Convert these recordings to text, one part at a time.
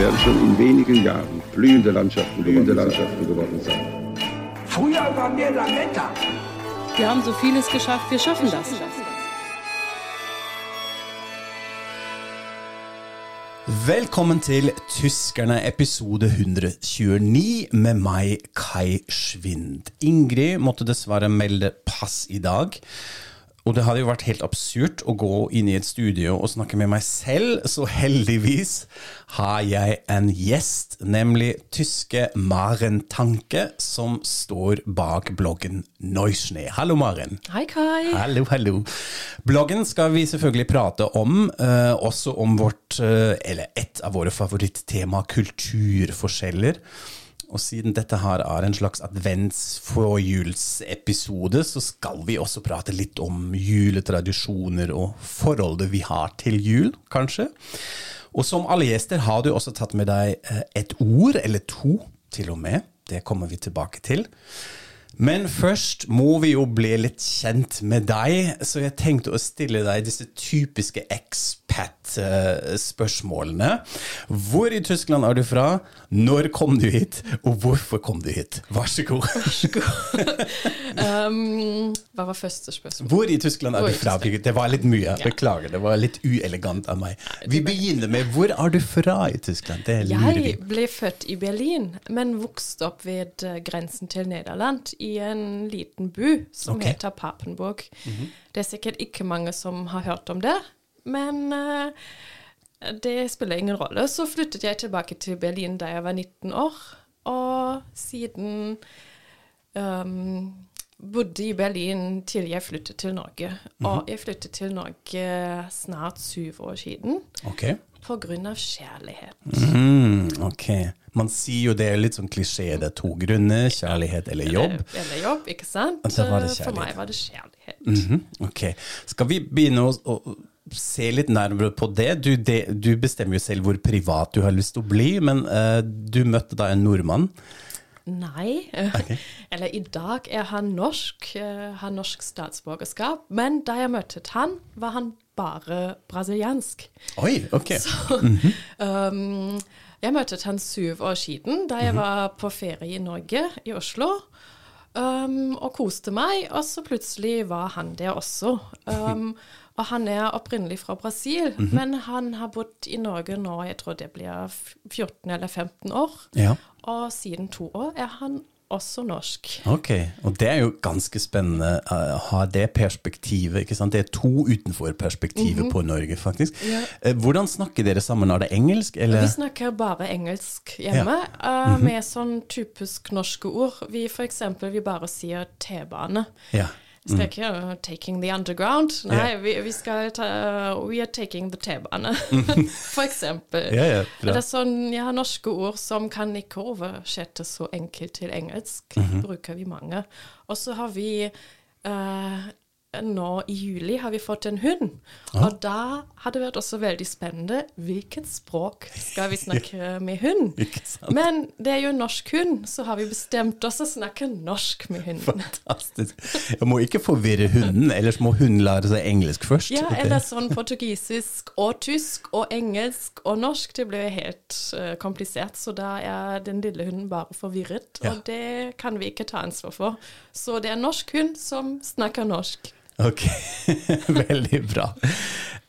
Werden schon in wenigen Jahren blühende Landschaften, blühende Landschaften geworden sein. Früher waren wir Lametta. Wir haben so vieles geschafft, wir schaffen das. Velkommen til Tyskerne, episode 129, med meg, Kai Schwind. Ingrid måtte dessverre melde pass i dag. Og det hadde jo vært helt absurd å gå inn i et studio og snakke med meg selv, så heldigvis har jeg en gjest, nemlig tyske Maren Tanke, som står bak bloggen Neuschnee. Hallo, Maren. Hei, Kai. Hallo, hallo. Bloggen skal vi selvfølgelig prate om, eh, også om vårt, eh, eller et av våre favorittema, kulturforskjeller. Og siden dette her er en slags adventsforjulsepisode, så skal vi også prate litt om juletradisjoner og forholdet vi har til jul, kanskje. Og som alle gjester har du også tatt med deg eh, et ord, eller to til og med. Det kommer vi tilbake til. Men først må vi jo bli litt kjent med deg, så jeg tenkte å stille deg disse typiske expat-spørsmålene. Hvor i Tyskland er du fra? Når kom du hit? Og hvorfor kom du hit? Vær så god. Um, hva var første spørsmål? Hvor i Tyskland er du fra? Det var litt mye. Beklager, det var litt uelegant av meg. Vi begynner med hvor er du fra i Tyskland? Det lurer vi Jeg ble født i Berlin, men vokste opp ved eh, grensen til Nederland, i en liten by som okay. heter Papenburg. Det er sikkert ikke mange som har hørt om det, men uh, det spiller ingen rolle. Så flyttet jeg tilbake til Berlin da jeg var 19 år, og siden um, bodde i Berlin til jeg flyttet til Norge. Og jeg flyttet til Norge snart syv år siden Ok. På grunn av kjærlighet. Mm, ok. Man sier jo det er litt sånn klisjé. Det er to grunner. Kjærlighet eller jobb. Eller, eller jobb, ikke sant? For meg var det kjærlighet. Mhm, Ok. Skal vi begynne å, å se litt nærmere på det? Du, det? du bestemmer jo selv hvor privat du har lyst til å bli, men uh, du møtte da en nordmann. Nei. Eller i dag er han norsk, eh, har norsk statsborgerskap. Men da jeg møtte han, var han bare brasiliansk. Oi, ok. Um, jeg møtte han syv år siden, da jeg var på ferie i Norge, i Oslo. Um, og koste meg, og så plutselig var han der også. Um, og han er opprinnelig fra Brasil, men han har bodd i Norge nå, jeg tror det blir 14 eller 15 år. Ja. Og siden to år er han også norsk. Ok, og det er jo ganske spennende eh, å ha det perspektivet, ikke sant? Det er to utenfor perspektivet på Norge, faktisk. Ja. hvordan snakker dere sammen? Er det engelsk, eller? Vi snakker bare engelsk hjemme, eh, med sånn typisk norske ord. Vi for eksempel, vi bare sier T-bane. Ja. Vi skal ikke uh, 'taking the underground'. Nei, yeah. vi, vi skal ta uh, 'we are taking the T-bane', for eksempel. Ja, ja, det er sånn, ja, norske ord som kan ikke oversettes så enkelt til engelsk. Mhm. Bruker vi mange. Og så har vi uh, nå i juli har vi fått en hund, og da har det vært også veldig spennende hvilket språk skal vi snakke med hund. Men det er jo en norsk hund, så har vi bestemt oss å snakke norsk med hunden. Fantastisk. Jeg må ikke forvirre hunden, ellers må hunden lære seg engelsk først. Ja, eller sånn portugisisk og tysk og engelsk og norsk. Det blir helt uh, komplisert, så da er den lille hunden bare forvirret. Ja. Og det kan vi ikke ta ansvar for. Så det er en norsk hund som snakker norsk. Ok, veldig bra.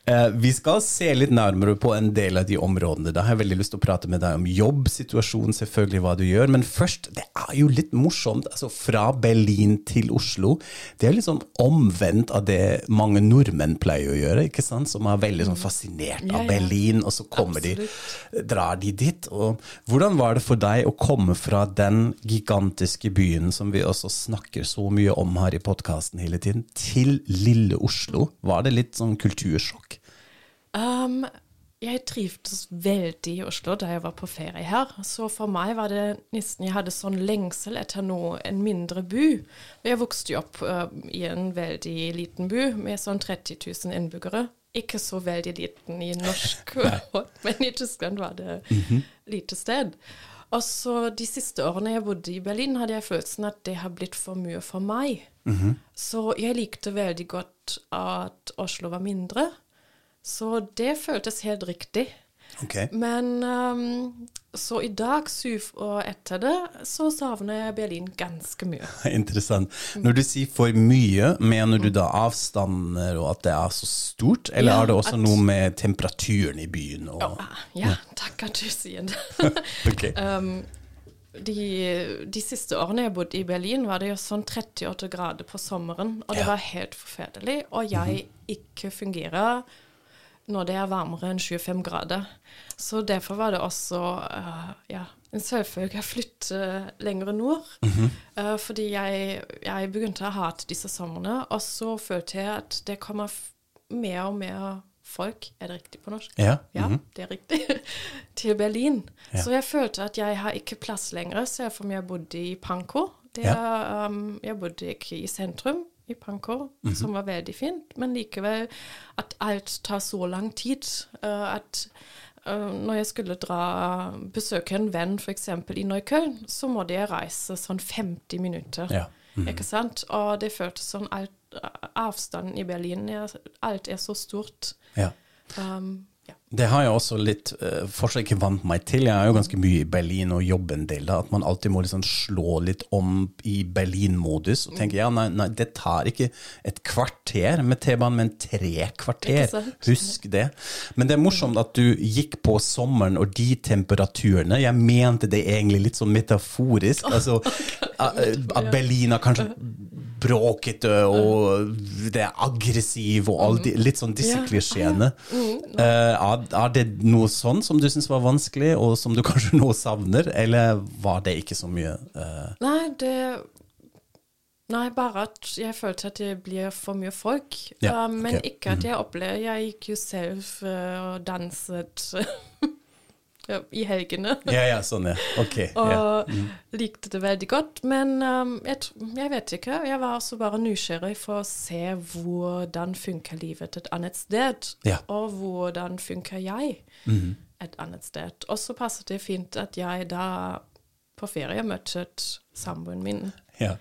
Eh, vi skal se litt nærmere på en del av de områdene. Da har jeg veldig lyst til å prate med deg om jobbsituasjonen, selvfølgelig hva du gjør. Men først, det er jo litt morsomt. altså Fra Berlin til Oslo. Det er litt sånn omvendt av det mange nordmenn pleier å gjøre. ikke sant? Som er veldig sånn fascinert av ja. Berlin, og så kommer de, drar de dit. Og hvordan var det for deg å komme fra den gigantiske byen som vi også snakker så mye om her i podkasten hele tiden, til lille Oslo? Var det litt sånn kultursjokk? Um, jeg trivdes veldig i Oslo da jeg var på ferie her. Så for meg var det nesten Jeg hadde sånn lengsel etter noe, en mindre by. Jeg vokste jo opp uh, i en veldig liten by med sånn 30 000 innbyggere. Ikke så veldig liten i norsk, men i Tyskland var det lite sted. Og så de siste årene jeg bodde i Berlin, hadde jeg følelsen at det har blitt for mye for meg. Så jeg likte veldig godt at Oslo var mindre. Så det føltes helt riktig. Okay. Men um, så i dag, syv år etter det, så savner jeg Berlin ganske mye. Interessant. Når du sier for mye, mener du da avstander og at det er så stort, eller Ja, har det også at- noe med temperaturen i byen og Ah, Ja, takk at du sier det. okay. um, de, de siste årene jeg bodde i Berlin, var det jo sånn 38 grader på sommeren, og det Ja. var helt forferdelig. Og jeg ikke fungerer når det er varmere enn 25 grader. Så derfor var det også uh, ja, en selvfølge å flytte lenger nord. Uh, fordi jeg, jeg begynte å hate disse somrene, og så følte jeg at det kommer mer og mer folk Er det riktig på norsk? Ja, Ja, mhm. det er riktig. til Berlin. Ja. Så jeg følte at jeg har ikke plass lenger, selv om jeg bodde i Panko. Det Ja. er, um, jeg bodde ikke i sentrum i Pankow, Mhm. som var veldig fint, men likevel at alt tar så lang tid. uh, at uh, når jeg skulle dra besøke en venn f.eks. i Neukölln, så måtte jeg reise sånn 50 minutter. Ja. Mhm. Ikke sant? Og det føltes sånn alt, Avstanden i Berlin er, Alt er så stort. Ja. Um. Det har jeg også litt uh, fortsatt ikke vant meg til. Jeg er jo ganske mye i Berlin og jobber en del da, at man alltid må liksom slå litt om i Berlin-modus og tenke ja, nei, nei, det tar ikke et kvarter med T-banen, men tre kvarter. Husk det. Men det er morsomt at du gikk på sommeren og de temperaturene. Jeg mente det egentlig litt sånn metaforisk. altså, at Berlin har kanskje bråkete, og det er aggressiv og all de, litt sånn disse Ja. klisjeene. Uh, er, er det noe sånn som du syns var vanskelig, og som du kanskje nå savner, eller var det ikke så mye? Uh... Nei, det Nei, bare at jeg følte at det blir for mye folk. Ja, Uh, men okay. ikke at jeg opplevde Jeg gikk jo selv uh, og danset ja, i helgene. ja, ja, sånn, ja. Ok. Og ja. likte det veldig godt. Men um, jeg, jeg vet ikke. Jeg var også bare nysgjerrig for å se hvordan funker livet et annet sted. Ja. Og hvordan funker jeg Mhm. et annet sted. Og så passet det fint at jeg da på ferie møtte samboeren min. ja.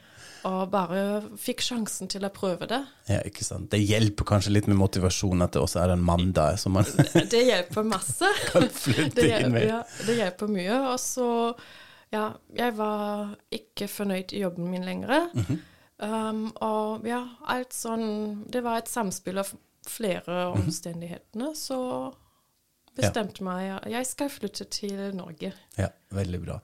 Og bare fikk sjansen til å prøve det. Ja, ikke sant. Det hjelper kanskje litt med motivasjon at det også er en mann der som man Det hjelper masse. kan flytte Det, inn med. ja, det hjelper mye. Og så Ja, jeg var ikke fornøyd i jobben min lenger. Mhm. um, og ja, alt sånn Det var et samspill av flere Mhm. omstendighetene, så bestemte meg ja, jeg skal flytte til Norge. Ja, veldig bra.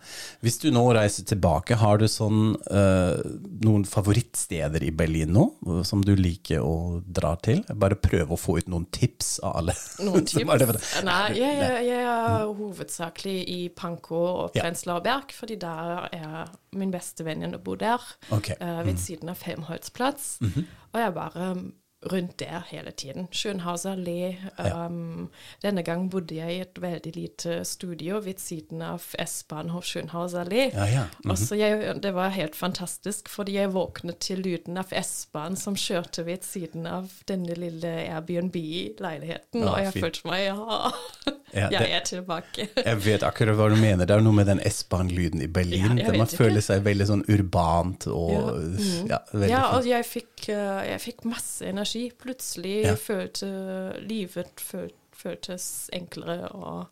Hvis du nå reiser tilbake, har du sånn eh, noen favorittsteder i Berlin nå, eh, som du liker å dra til? Bare prøve å få ut noen tips av alle. Noen tips? Nei, jeg, jeg, er hovedsakelig i Pankow og. Prenzlauer Berg, fordi der er min beste venninne bor der, okay. eh, ved siden av Femholtsplatz. Mm -hmm. Og jeg bare rundt der hele tiden. Schönhauser Allé. Um, Denne gang bodde jeg i et veldig lite studio ved siden av S-bahnhof Schönhauser Allé. Ja, ja. Og -hmm. jeg, det var helt fantastisk, fordi jeg våknet til lyden av S-banen som kjørte ved siden av denne lille Airbnb-leiligheten, Ja, og jeg fint. følte meg ja, Ja, jeg er tilbake. Jeg vet akkurat hva du mener. Det er noe med den S-Bahn-lyden i Berlin. Ja, man føler seg veldig sånn urbant og Ja, ja, mm. veldig Ja, og jeg fikk, eh, jeg fikk masse energi. Plutselig Ja. følte livet føl, føltes enklere, og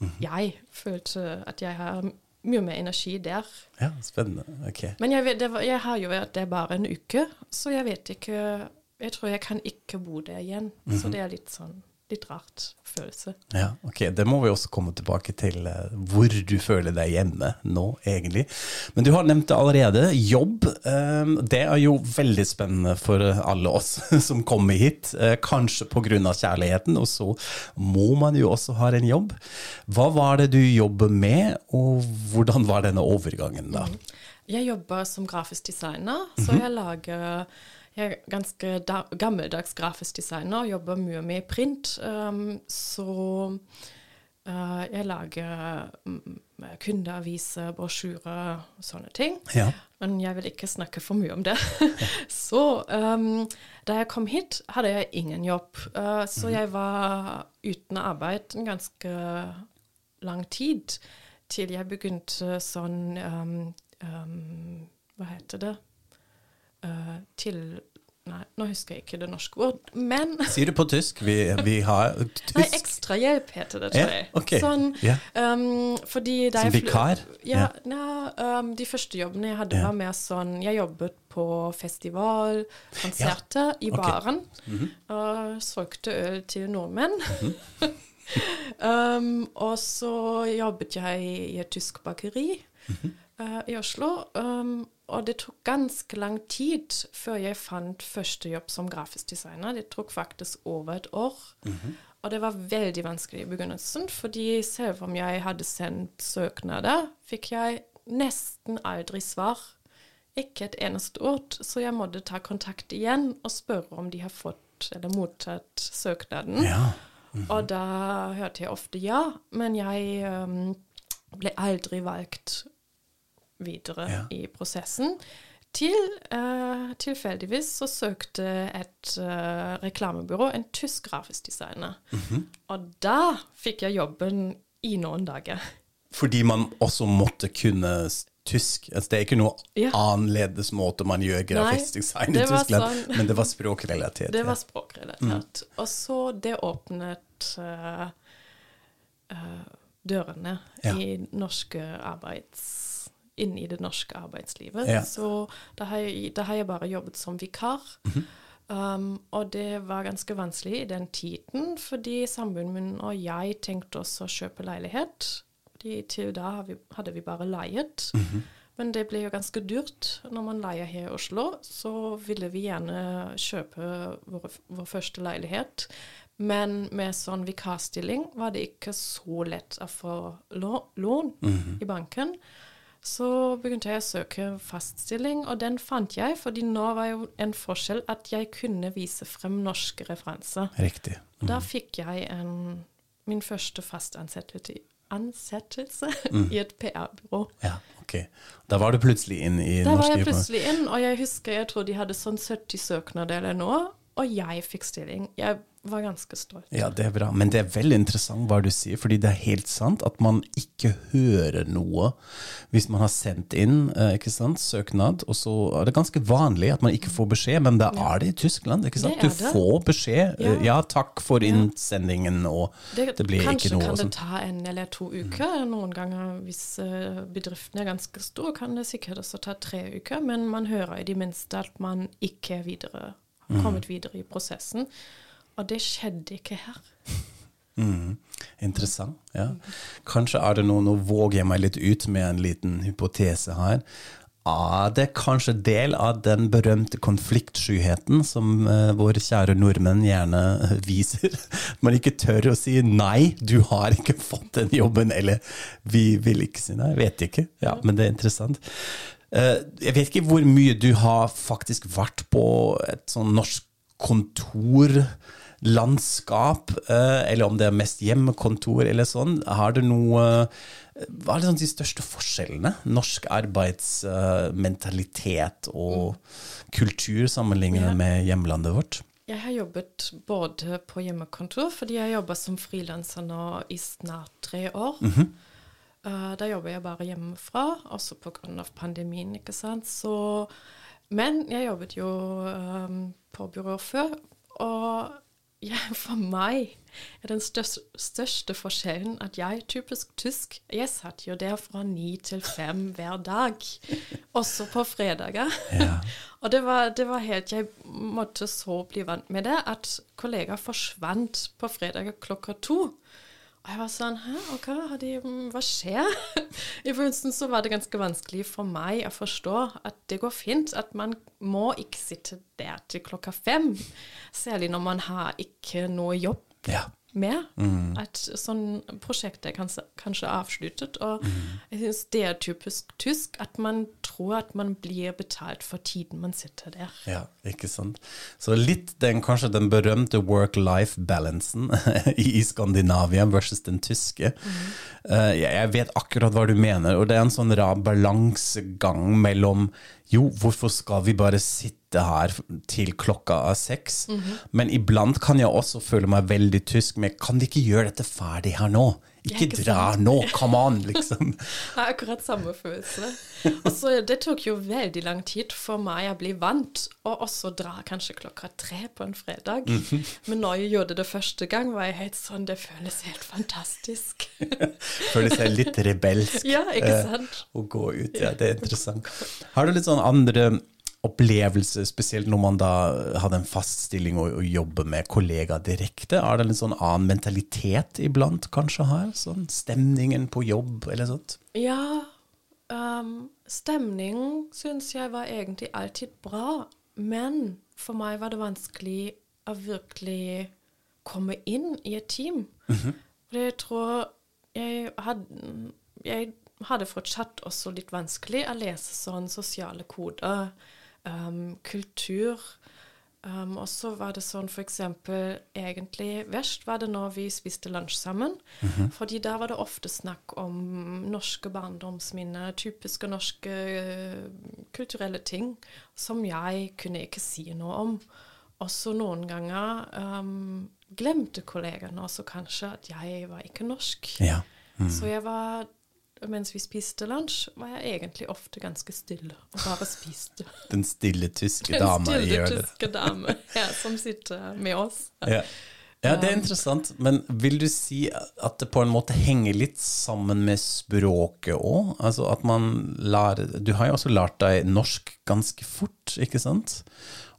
Mhm. jeg følte at jeg har mye mer energi der. Ja, spennende. Ok. Men jeg, vet, det var, jeg har jo vært der bare en uke, så jeg vet ikke Jeg tror jeg kan ikke bo der igjen. Mhm. Så det er litt sånn litt rart følelse. Ja, ok. Det må vi også komme tilbake til, eh, hvor du føler deg hjemme nå, egentlig. Men du har nevnt det allerede. Jobb. eh, Det er jo veldig spennende for alle oss som kommer hit. eh, Kanskje pga. kjærligheten, og så må man jo også ha en jobb. Hva var det du jobber med, og hvordan var denne overgangen da? Jeg jobber som grafisk designer, så Mhm. jeg lager jeg er ganske da, gammeldags grafisk designer og jobber mye med print. Um, så uh, jeg lager um, kundeaviser, brosjyrer og sånne ting. Ja. Men jeg vil ikke snakke for mye om det. så um, da jeg kom hit, hadde jeg ingen jobb. Uh, så jeg var uten arbeid en ganske lang tid til jeg begynte sånn um, Hva heter det? Uh, til Nei, nå husker jeg ikke det norske ord, men Si det på tysk. Vi, vi har tysk. Nei, ekstrahjelp heter det, tror jeg. jeg. okay. Sånn, yeah. um, fordi da Som vikar? Ja. Yeah. ja, um, de første jobbene jeg hadde, var mer sånn Jeg jobbet på festival, konserter, i baren. Okay. Mm baren. Og solgte øl til nordmenn. um, og så jobbet jeg i et tysk bakeri Mhm. uh, i Oslo. Um, og det tok ganske lang tid før jeg fant første jobb som grafisk designer. Det tok faktisk over et år. Og det var veldig vanskelig i begynnelsen, fordi selv om jeg hadde sendt søknader, fikk jeg nesten aldri svar. Ikke et eneste ord. Så jeg måtte ta kontakt igjen og spørre om de har fått eller mottatt søknaden. Ja. Og da hørte jeg ofte ja, men jeg um, ble aldri valgt videre Ja. i prosessen. Til uh, tilfeldigvis så søkte et uh, reklamebyrå en tysk grafisk designer. Og da fikk jeg jobben i noen dager. Fordi man også måtte kunne tysk. Altså, det er ikke noe Ja. annerledes måte man gjør grafisk design i Tyskland, sånn- men det var språkrelatert. Det var språkrelatert. Og så det åpnet uh, dørene Ja. i norske arbeids... inn i det norske arbeidslivet. Ja. Så da har, jeg, da har jeg bare jobbet som vikar. Mhm. um, og det var ganske vanskelig i den tiden, fordi samboeren min og jeg tenkte også å kjøpe leilighet. Fordi til da vi, hadde vi bare leiet. Mhm. Men det ble jo ganske dyrt når man leier her i Oslo. Så ville vi gjerne kjøpe vår, vår første leilighet. Men med sånn vikarstilling var det ikke så lett å få lå- lån i banken. Så begynte jeg å søke faststilling, og den fant jeg, fordi nå var jo en forskjell at jeg kunne vise frem norske referanser. Riktig. Da fikk jeg en, min første fastansettelse ansettelse, ansettelse Mm. i et PR-byrå. Ja, ok. Da var du plutselig inn i Da var jeg plutselig inn, og jeg husker jeg tror de hadde sånn 70 søknader eller noe, og jeg fikk stilling. Jeg var ganske stolt. Ja, det er bra. Men det er veldig interessant hva du sier, fordi det er helt sant at man ikke hører noe hvis man har sendt inn eh, ikke sant, søknad, og så er det ganske vanlig at man ikke får beskjed, men da er det i Tyskland. ikke sant? Det Du får beskjed. eh, Ja. Ja, takk for innsendingen, og det, blir ikke noe Kanskje kan det sånn. ta en eller to uker. Noen ganger, hvis eh, bedriften er ganske stor, kan det sikkert også ta tre uker. Men man hører i det minste at man ikke er videre, Mm. kommet videre i prosessen. Og det skjedde ikke her. Mm, interessant. ja. Kanskje er det noe, nå våger jeg meg litt ut med en liten hypotese her. Er det kanskje del av den berømte konfliktskyheten som uh, våre kjære nordmenn gjerne eh, viser? Man ikke tør å si nei, du har ikke fått den jobben, eller vi vil ikke si nei. Vet ikke. Ja, men det er interessant. Uh, jeg vet ikke hvor mye du har faktisk vært på et sånn norsk kontorlandskap, eh, eller om det er mest hjemmekontor eller sånn. Har du noe Hva er liksom de største forskjellene? Norsk arbeidsmentalitet og kultur sammenlignet med hjemlandet vårt? Jeg har jobbet både på hjemmekontor, fordi jeg jobber som frilanser nå i snart tre år. Eh, da jobber jeg bare hjemmefra, også pga. pandemien, ikke sant. Så, men jeg jobbet jo um, på byrå før, og ja, for meg er den største, største forskjellen at jeg, typisk tysk, jeg satt jo der fra ni til fem hver dag, også på fredager. Ja. Og det var, det var helt Jeg måtte så bli vant med det, at kollegaer forsvant på fredager klokka to. Og jeg var sånn Hæ, ok, har de, hva skjer? I begynnelsen så var det ganske vanskelig for meg å forstå at det går fint. At man må ikke sitte der til klokka fem. Særlig når man har ikke noe jobb Ja. Med. At sånn prosjekt er kanskje, kanskje avsluttet. Og jeg syns det er typisk tysk at man tror at man blir betalt for tiden man sitter der. Ja, ikke sant. Så litt den, kanskje den berømte work-life-balansen i Skandinavia versus den tyske. Mm. Uh, jeg vet akkurat hva du mener, og det er en sånn rar balansegang mellom jo, hvorfor skal vi bare sitte her til klokka er seks? Men iblant kan jeg også føle meg veldig tysk med kan vi ikke gjøre dette ferdig her nå? Ikke ikke dra sant? nå, come on, liksom. Jeg har akkurat samme følelse. Og så Det tok jo veldig lang tid for meg å bli vant, og også dra kanskje klokka tre på en fredag. Men når jeg gjorde det første gang, var jeg helt sånn Det føles helt fantastisk. føles helt litt rebelsk. Ja, ikke eh, sant? Å gå ut, ja, det er interessant. Har du litt sånn andre opplevelser, spesielt når man da hadde en fast stilling og, og jobbe med kollegaer direkte? Er det en sånn annen mentalitet iblant kanskje her? Sånn stemningen på jobb eller sånt? Ja, um, stemning syns jeg var egentlig alltid bra, men for meg var det vanskelig å virkelig komme inn i et team. For jeg tror jeg hadde, jeg hadde fortsatt også litt vanskelig å lese sånne sosiale koder, um, kultur. Um, og så var det sånn eksempel Egentlig verst var det når vi spiste lunsj sammen. Fordi da var det ofte snakk om norske barndomsminner, typiske norske uh, kulturelle ting som jeg kunne ikke si noe om. Også noen ganger um, glemte kollegene også kanskje at jeg var ikke norsk. Ja. Så jeg var mens vi spiste lunsj, var jeg egentlig ofte ganske stille og bare spiste. Den stille tyske Den dama stille Den stille tyske dame ja, som sitter med oss. Ja. ja, det er interessant. Men vil du si at det på en måte henger litt sammen med språket òg? Altså at man lærer Du har jo også lært deg norsk ganske fort, ikke sant?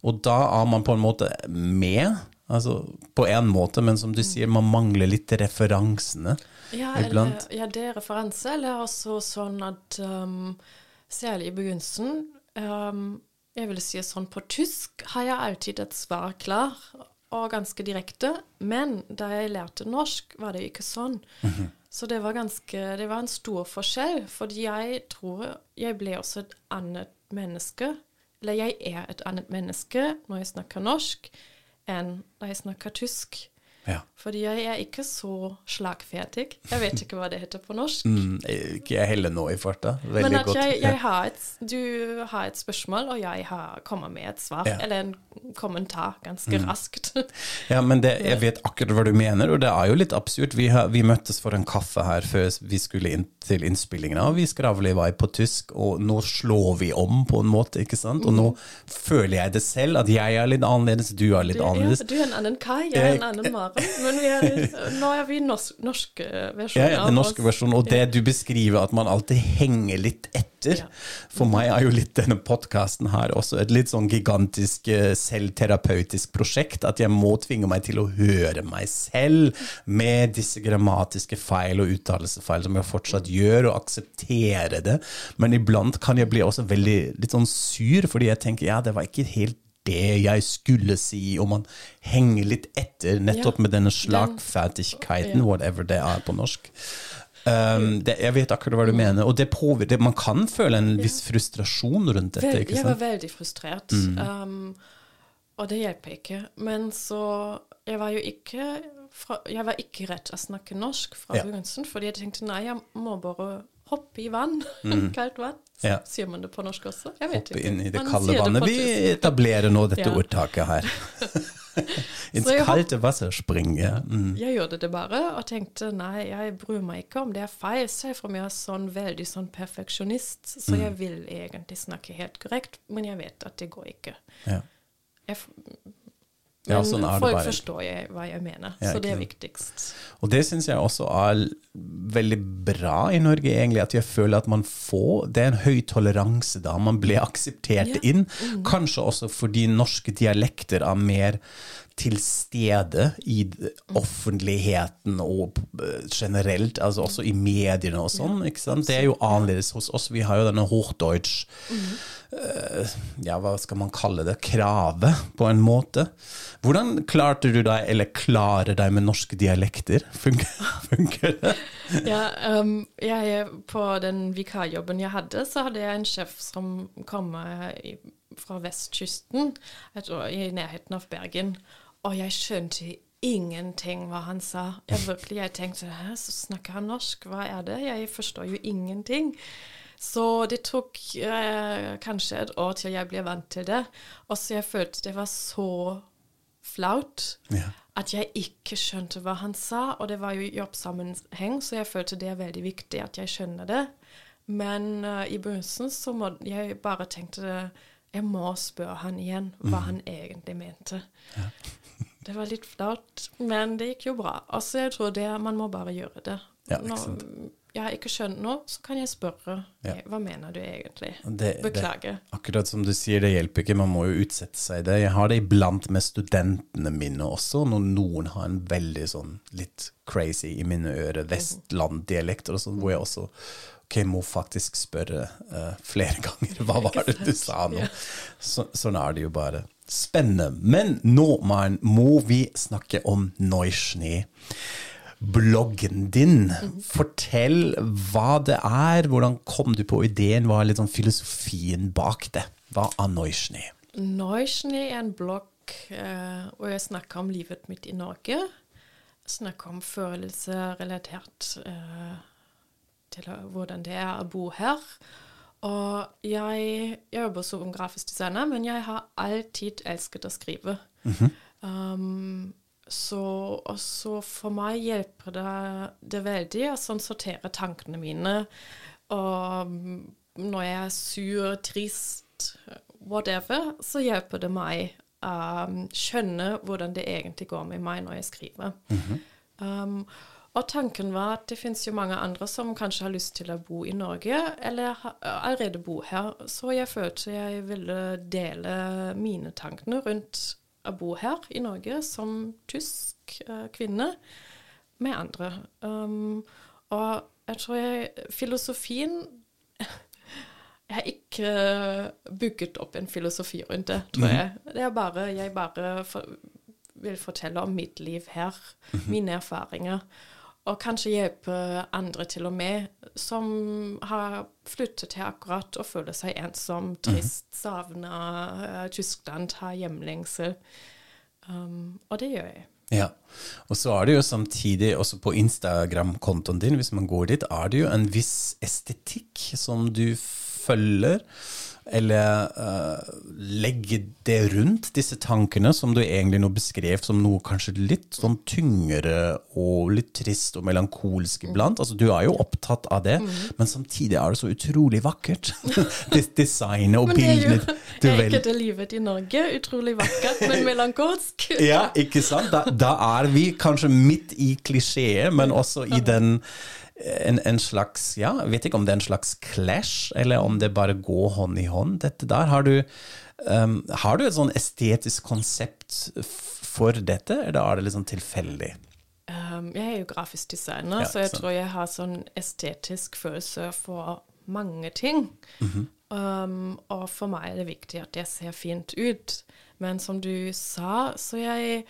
Og da er man på en måte med. Altså på en måte, men som du sier, man mangler litt referansene Ja, iblant. eller, ja, det er referanse, eller også sånn at um, Særlig i begynnelsen um, Jeg vil si sånn på tysk har jeg alltid et svar klar og ganske direkte, men da jeg lærte norsk, var det ikke sånn. Så det var ganske Det var en stor forskjell, fordi jeg tror jeg ble også et annet menneske. Eller jeg er et annet menneske når jeg snakker norsk, enn jeg snakker tysk. Ja. Fordi jeg er ikke så slagferdig. Jeg vet ikke hva det heter på norsk. Mm, ikke jeg heller nå i farta. Veldig Men at godt. jeg, jeg har et, du har et spørsmål, og jeg har, kommer med et svar, Ja. eller en kommentar, ganske raskt. Ja, men det, jeg vet akkurat hva du mener, og det er jo litt absurd. Vi, har, vi møttes for en kaffe her før vi skulle inn til innspillingen, og vi skravler i vei på tysk, og nå slår vi om på en måte, ikke sant? Og nå føler jeg det selv, at jeg er litt annerledes, du er litt Du, ja, du er en annen Kai, jeg er en annen Maren. Men vi er, nå er vi norsk, norske Ja, ja, den norske versjonen, og det du beskriver, at man alltid henger litt etter. Ja. For meg er jo litt denne podkasten her også et litt sånn gigantisk eh, selvterapeutisk prosjekt, at jeg må tvinge meg til å høre meg selv med disse grammatiske feil og uttalelsesfeil som jeg fortsatt gjør, og akseptere det. Men iblant kan jeg bli også veldig litt sånn sur, fordi jeg tenker ja, det var ikke helt det jeg skulle si, og man henger litt etter nettopp Ja, med denne den- slagferdigheten, whatever det er på norsk. Um, det, jeg vet akkurat hva du mener, og det påvirker Man kan føle en viss frustrasjon rundt dette, Vel, sant? jeg var? Mm. veldig frustrert, um, og det hjelper ikke. Men så Jeg var jo ikke fra, Jeg var ikke rett å snakke norsk fra Ja. begynnelsen, fordi jeg tenkte nei, jeg må bare hoppe i vann. Kaldt vann. Mm. Ja. Sier man det på norsk også? Jeg vet Hoppe ikke. inn i det Man kalde vannet. det. Vi etablerer nå dette Ja. ordtaket her. Ins Så kalte Wasser springe. Mm. Jeg gjorde det bare og tenkte nei, jeg bryr meg ikke om det er feil, selv om jeg er sånn veldig sånn perfeksjonist, så Mm. jeg vil egentlig snakke helt korrekt, men jeg vet at det går ikke. Ja. Jeg, f- Ja, men sånn folk forstår jeg, hva jeg mener, Ja, så det er viktigst. Og det syns jeg også er veldig bra i Norge, egentlig. At jeg føler at man får Det er en høy toleranse da. Man blir akseptert Ja. inn. Mm. Kanskje også fordi norske dialekter er mer til stede i offentligheten og eh, generelt, altså også i mediene og sånn. ikke sant? Det er jo annerledes hos oss. Vi har jo denne Hochdeutsch Ja, hva skal man kalle det? Kravet, på en måte. Hvordan klarte du deg, eller klarer deg med norske dialekter? Funker, funker det? Ja, um, jeg, på den vikarjobben jeg hadde, så hadde jeg en sjef som kom eh, fra vestkysten, jeg tror, i nærheten av Bergen. Og jeg skjønte ingenting hva han sa. Jeg virkelig, jeg tenkte Hæ, så snakker han norsk, hva er det? Jeg forstår jo ingenting. Så det tok eh, kanskje et år til jeg ble vant til det. Og så jeg følte det var så flaut Ja. at jeg ikke skjønte hva han sa. Og det var jo jobbsammenheng, så jeg følte det er veldig viktig at jeg skjønner det. Men uh, i begynnelsen så må jeg bare tenkte jeg må spørre han igjen hva han egentlig mente. Det var litt flaut, men det gikk jo bra. Altså, jeg tror det, man må bare gjøre det. Ja, ikke Når jeg har ikke skjønt noe, så kan jeg spørre. Ja. Hva mener du egentlig? Det- Beklager. Det, akkurat som du sier, det hjelper ikke, man må jo utsette seg i det. Jeg har det iblant med studentene mine også, når noen har en veldig sånn litt crazy i mine ører, vestlanddialekter og sånn, hvor jeg også ok, må faktisk spørre uh, flere ganger, hva var det du sa nå? Så, sånn er det jo bare. Spennende. Men nå, Maren, må vi snakke om Neuschnee bloggen din. Fortell hva det er, hvordan kom du på ideen, hva er litt sånn filosofien bak det? Hva er Neuschnee? Neuschnee er en blogg eh, hvor jeg snakker om livet mitt i Norge. Jeg Snakker om følelser relatert eh, til hvordan det er å bo her. Og jeg, jeg jobber som grafisk designer, men jeg har alltid elsket å skrive. um, så, og så for meg hjelper det, det veldig å sånn sortere tankene mine. Og mm, når jeg er sur, trist, whatever, så hjelper det meg å skjønne hvordan det egentlig går med meg når jeg skriver. um, og tanken var at det finnes jo mange andre som kanskje har lyst til å bo i Norge, eller allerede bo her. Så jeg følte jeg ville dele mine tankene rundt å bo her i Norge som tysk eh, kvinne med andre. Um, og jeg tror jeg Filosofien Jeg har ikke bygget opp en filosofi rundt det, tror jeg. Det er bare Jeg bare for, vil fortelle om mitt liv her, mine erfaringer. Og kanskje hjelpe andre til og med, som har flyttet her akkurat og føler seg ensom, trist, savner eh, Tyskland, har hjemlengsel. Um, og det gjør jeg. Ja, og så er det jo samtidig, også på Instagram-kontoen din, hvis man går dit, er det jo en viss estetikk som du følger, eller uh, legge det rundt disse tankene som du egentlig nå beskrev som noe kanskje litt sånn tyngre og litt trist og melankolsk iblant. Altså, du er jo opptatt av det, men samtidig er det så utrolig vakkert. Des- Designet og Men det er jo bildene. det livet i Norge. Utrolig vakkert, men melankolsk. Ja, ikke sant? Da, da er vi kanskje midt i klisjeet, men også i den en, en slags Ja, jeg vet ikke om det er en slags clash, eller om det bare går hånd i hånd, dette der. Har du, um, har du et sånn estetisk konsept for dette, eller er det litt sånn tilfeldig? Um, jeg er jo grafisk designer, Ja, så jeg sant. tror jeg har sånn estetisk følelse for mange ting. Mhm. um, og for meg er det viktig at det ser fint ut. Men som du sa, så jeg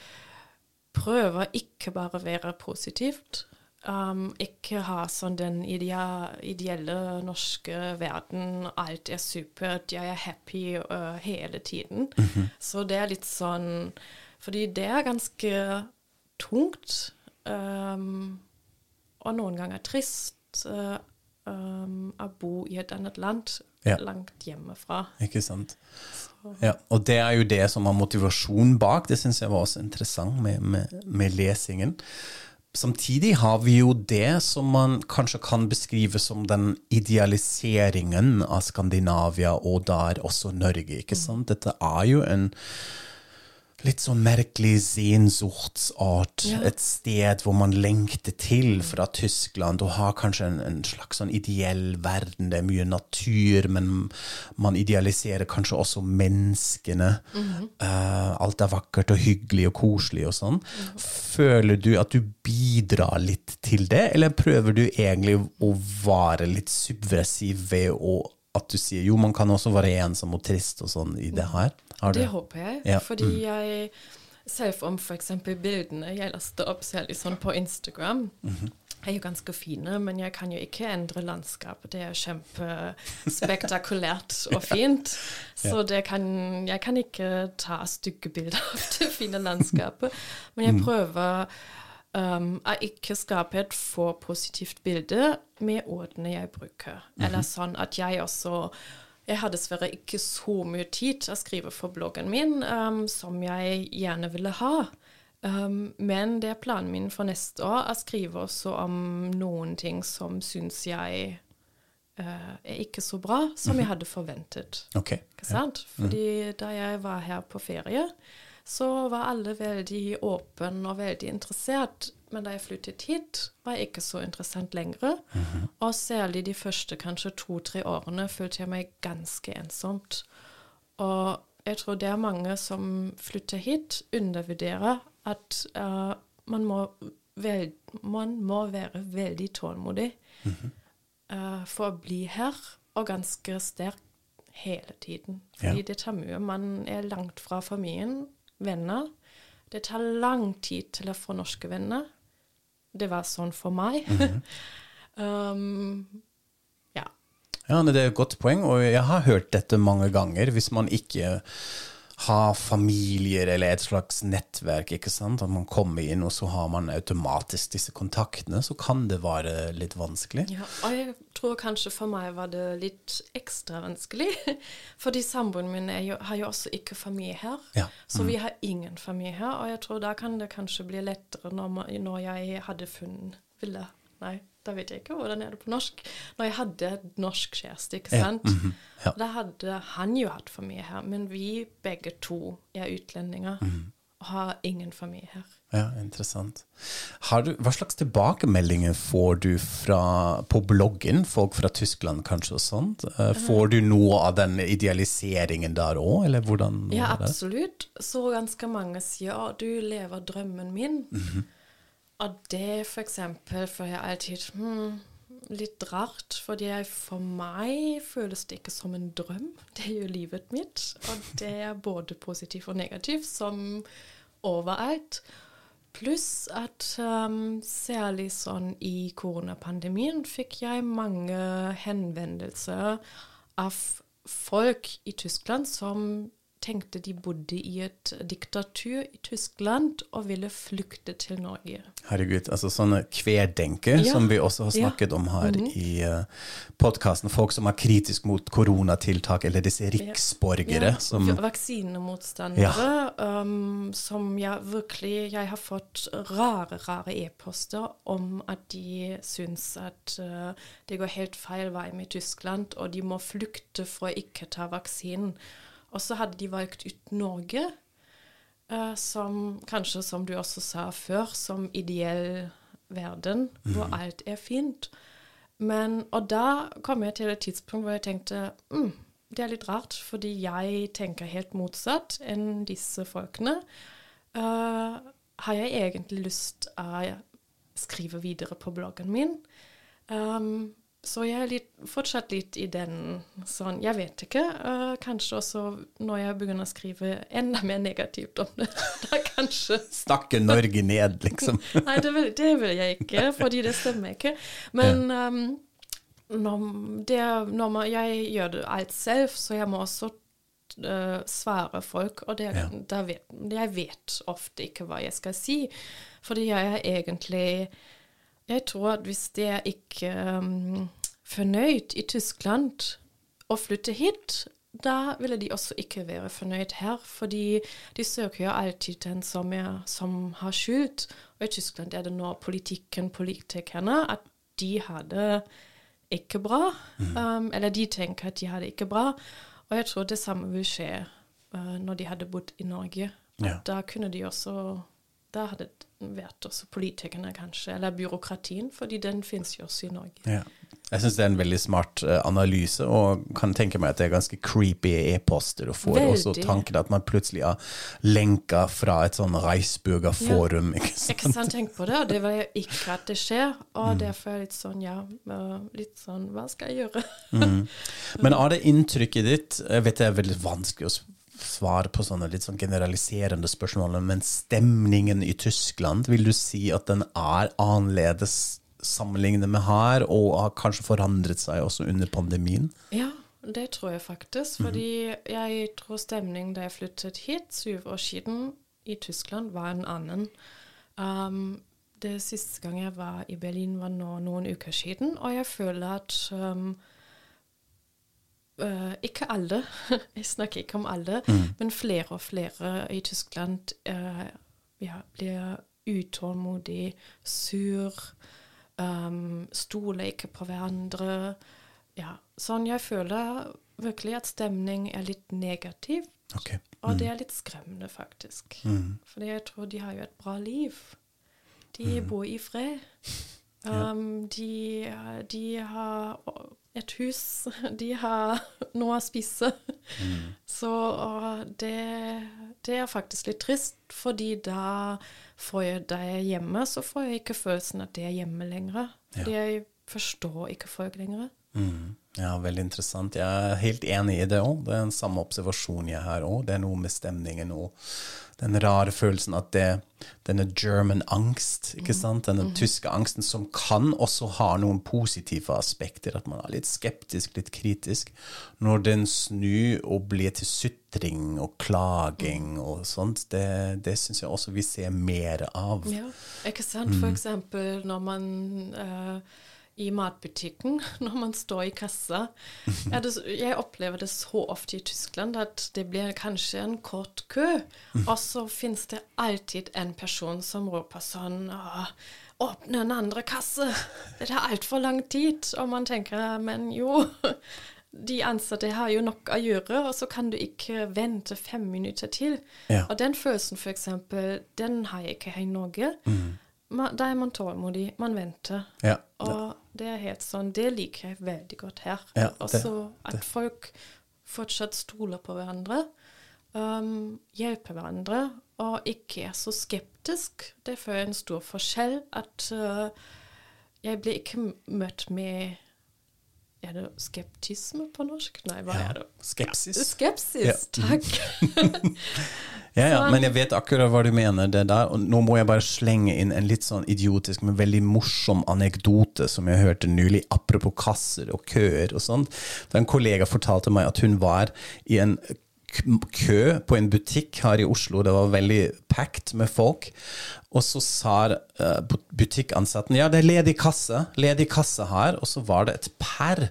prøver ikke bare å være positivt. Um, ikke ha sånn den idea, ideelle norske verden, alt er supert, jeg er happy uh, hele tiden. Så det er litt sånn Fordi det er ganske tungt, um, og noen ganger trist, uh, um, å bo i et annet land Ja. langt hjemmefra. Ikke sant? Ja, og det er jo det som er motivasjonen bak. Det syns jeg var også interessant med, med, med lesingen. Samtidig har vi jo det som man kanskje kan beskrive som den idealiseringen av Skandinavia, og der også Norge. ikke sant? Dette er jo en litt sånn merkelig sensortsart. Ja. Et sted hvor man lengter til fra Tyskland. Og har kanskje en, en slags sånn ideell verden. Det er mye natur, men man idealiserer kanskje også menneskene. Eh, alt er vakkert og hyggelig og koselig og sånn. Føler du at du bidrar litt til det, eller prøver du egentlig å være litt subversiv ved å at du sier jo, man kan også være ensom og trist og sånn i det her? Har Det håper jeg. Ja. Mm. Fordi jeg Selv om f.eks. bildene jeg laster opp særlig sånn på Instagram, Mhm. er jo ganske fine, men jeg kan jo ikke endre landskapet. Det er kjempespektakulært og fint. Så kan, jeg kan ikke ta stygge bilder av det fine landskapet. Men Mm. jeg prøver um, å ikke skape et for positivt bilde med ordene jeg bruker. Eller sånn at jeg også Jeg har dessverre ikke så mye tid til å skrive for bloggen min um, som jeg gjerne ville ha. Um, men det er planen min for neste år å skrive også om noen ting som syns jeg uh, er ikke så bra som jeg hadde forventet. Okay. Ikke sant? Fordi da jeg var her på ferie, så var alle veldig åpne og veldig interessert. Men da jeg flyttet hit, var ikke så interessant lenger. Og særlig de første kanskje to-tre årene følte jeg meg ganske ensomt. Og jeg tror det er mange som flytter hit, undervurderer at uh, man, må vel, man må være veldig tålmodig eh, for å bli her, og ganske sterk hele tiden. Fordi Ja. det tar mye. Man er langt fra familien, venner. Det tar lang tid til å få norske venner. Det var sånn for meg. um, ja. Ja, Det er et godt poeng, og jeg har hørt dette mange ganger. Hvis man ikke har familier eller et slags nettverk, ikke sant? at man kommer inn og så har man automatisk disse kontaktene, så kan det være litt vanskelig. Ja, og jeg tror kanskje for meg var det litt ekstra vanskelig. Fordi samboeren min jo, har jo også ikke familie her. Ja, Så vi har ingen familie her. Og jeg tror da kan det kanskje bli lettere når, man, når jeg hadde funnet Ville Nei, da vet jeg ikke hvordan er det på norsk. Når jeg hadde et norsk kjæreste, ikke Ja, sant. -hmm. ja. Da hadde han jo hatt familie her. Men vi begge to er utlendinger Mhm. og har ingen familie her. Ja, interessant. Har du, hva slags tilbakemeldinger får du fra, på bloggen, folk fra Tyskland kanskje og sånt? Eh, Får du noe av den idealiseringen der òg, eller hvordan? Ja, absolutt. Så ganske mange sier ja, du lever drømmen min. Og det for eksempel føler jeg alltid hmm, litt rart, fordi jeg, for meg føles det ikke som en drøm. Det er jo livet mitt, og det er både positivt og negativt, som overalt. Pluss at um, særlig sånn i koronapandemien fikk jeg mange henvendelser av folk i Tyskland som tenkte de bodde i et diktatur i Tyskland og ville flykte til Norge. Herregud, altså sånne kverdenker Ja. som vi også har Ja. om snakket om her i uh, podkasten. Folk som er kritisk mot koronatiltak, eller disse riksborgere Ja, som Vaksinemotstandere um, som jeg virkelig Jeg har fått rare, rare e-poster om at de syns at uh, det går helt feil vei med Tyskland, og de må flykte for å ikke ta vaksinen. Og så hadde de valgt ut Norge, uh, som kanskje, som du også sa før, som ideell verden, hvor alt er fint. Men, og da kom jeg til et tidspunkt hvor jeg tenkte mm, det er litt rart, fordi jeg tenker helt motsatt enn disse folkene. Uh, har jeg egentlig lyst til å skrive videre på bloggen min? Um, så jeg er litt, fortsatt litt i den sånn Jeg vet ikke. Uh, kanskje også når jeg begynner å skrive enda mer negativt om det. Da kanskje Snakke Norge ned, liksom. Nei, det vil, det vil jeg ikke, fordi det stemmer ikke. Men um, når, det, når man, jeg gjør det alt selv, så jeg må også uh, svare folk, og det, Ja. vet, jeg vet ofte ikke hva jeg skal si. Fordi jeg er egentlig Jeg tror at hvis de er ikke um, fornøyd i Tyskland og flytter hit, da ville de også ikke være fornøyd her, fordi de søker jo alltid den som, er, som har skjult. Og i Tyskland er det nå politikken, politikerne, at de har det ikke bra. Um, eller de tenker at de har det ikke bra. Og jeg tror det samme vil skje uh, når de hadde bodd i Norge. Ja. Da kunne de også Da hadde det vært også politikerne, kanskje, eller byråkratien, fordi den finnes jo også i Norge. Ja. Jeg syns det er en veldig smart eh, analyse, og kan tenke meg at det er ganske creepy e-poster. Og får også Veldig. tanken at man plutselig har lenka fra et sånn Reisburger forum. Ikke sant? Ikke sant, tenk på det, og det var jo ikke at det skjer. Og derfor er jeg litt sånn, ja, litt sånn, hva skal jeg gjøre? Men av det inntrykket ditt Jeg vet det er veldig vanskelig å s- svare på sånne litt sånn generaliserende spørsmål, men stemningen i Tyskland, vil du si at den er annerledes sammenlignet med her, og har kanskje forandret seg også under pandemien? Ja, det tror jeg faktisk. Fordi jeg tror stemningen da jeg flyttet hit syv år siden i Tyskland, var en annen. Um, det siste gang jeg var i Berlin, var nå noen uker siden, og jeg føler at um, øh, Ikke alle, jeg snakker ikke om alle, men flere og flere i Tyskland uh, ja, blir utålmodig, sur, um, stoler ikke på hverandre. Ja, sånn jeg føler virkelig at stemning er litt negativ, Ok. og det er litt skremmende, faktisk. Fordi jeg tror de har jo et bra liv. De bor i fred. Um, de, de har et hus, de har noe å spise. Så og det, det er faktisk litt trist, fordi da får jeg, er hjemme, så får jeg ikke følelsen at det er hjemme lenger. Fordi jeg forstår ikke folk lenger. Mm. Ja, veldig interessant. Jeg er helt enig i det òg. Det er den samme observasjon jeg har òg. Det er noe med stemningen og den rare følelsen at det, denne German angst, ikke sant? denne tyske angsten, som kan også ha noen positive aspekter, at man er litt skeptisk, litt kritisk, når den snur og blir til sutring og klaging og sånt, det, det syns jeg også vi ser mer av. Ja, ikke sant? For eksempel når man eh, i matbutikken, når man står i kassa ja, det, Jeg opplever det så ofte i Tyskland at det blir kanskje en kort kø, og så finnes det alltid en person som roper sånn Åpne en andre kasse! Det er altfor lang tid. Og man tenker men jo de ansatte har jo nok å gjøre, og så kan du ikke vente fem minutter til. Ja. Og den følelsen, for eksempel, den har jeg ikke her i Norge. Ma- Da er man tålmodig, man venter. Ja, Og det er helt sånn, det liker jeg veldig godt her. Ja, det- Også at folk fortsatt stoler på hverandre, um, hjelper hverandre, og ikke er så skeptisk. Det føler jeg er en stor forskjell. At uh, jeg blir ikke møtt med Er det skeptisme på norsk? Nei, hva er det? Skepsis. Skepsis, Ja. takk. Ja, ja, men jeg vet akkurat hva du mener. det der, og Nå må jeg bare slenge inn en litt sånn idiotisk, men veldig morsom anekdote som jeg hørte nylig, apropos kasser og køer og sånt. Da en kollega fortalte meg at hun var i en kø på en butikk her i Oslo. Det var veldig packed med folk. Og så sa eh, butikkansatten ja, det er ledig kasse, ledig kasse her. Og så var det et par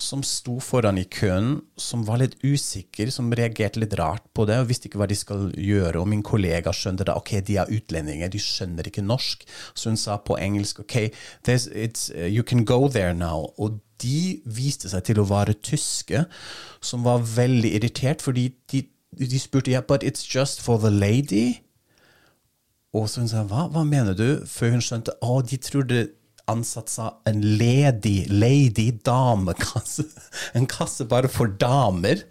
som sto foran i køen, som var litt usikker, som reagerte litt rart på det og visste ikke hva de skal gjøre. Og min kollega skjønte da, ok, de er utlendinger, de skjønner ikke norsk. Så hun sa på engelsk, ok, you can go there now. Og de viste seg til å være tyske, som var veldig irritert, fordi de, de spurte, ja, but it's just for the lady. Og så hun sa, hva, hva mener du? Før hun skjønte, å, de trodde ansatt sa en ledig, lady damekasse. En kasse bare for damer.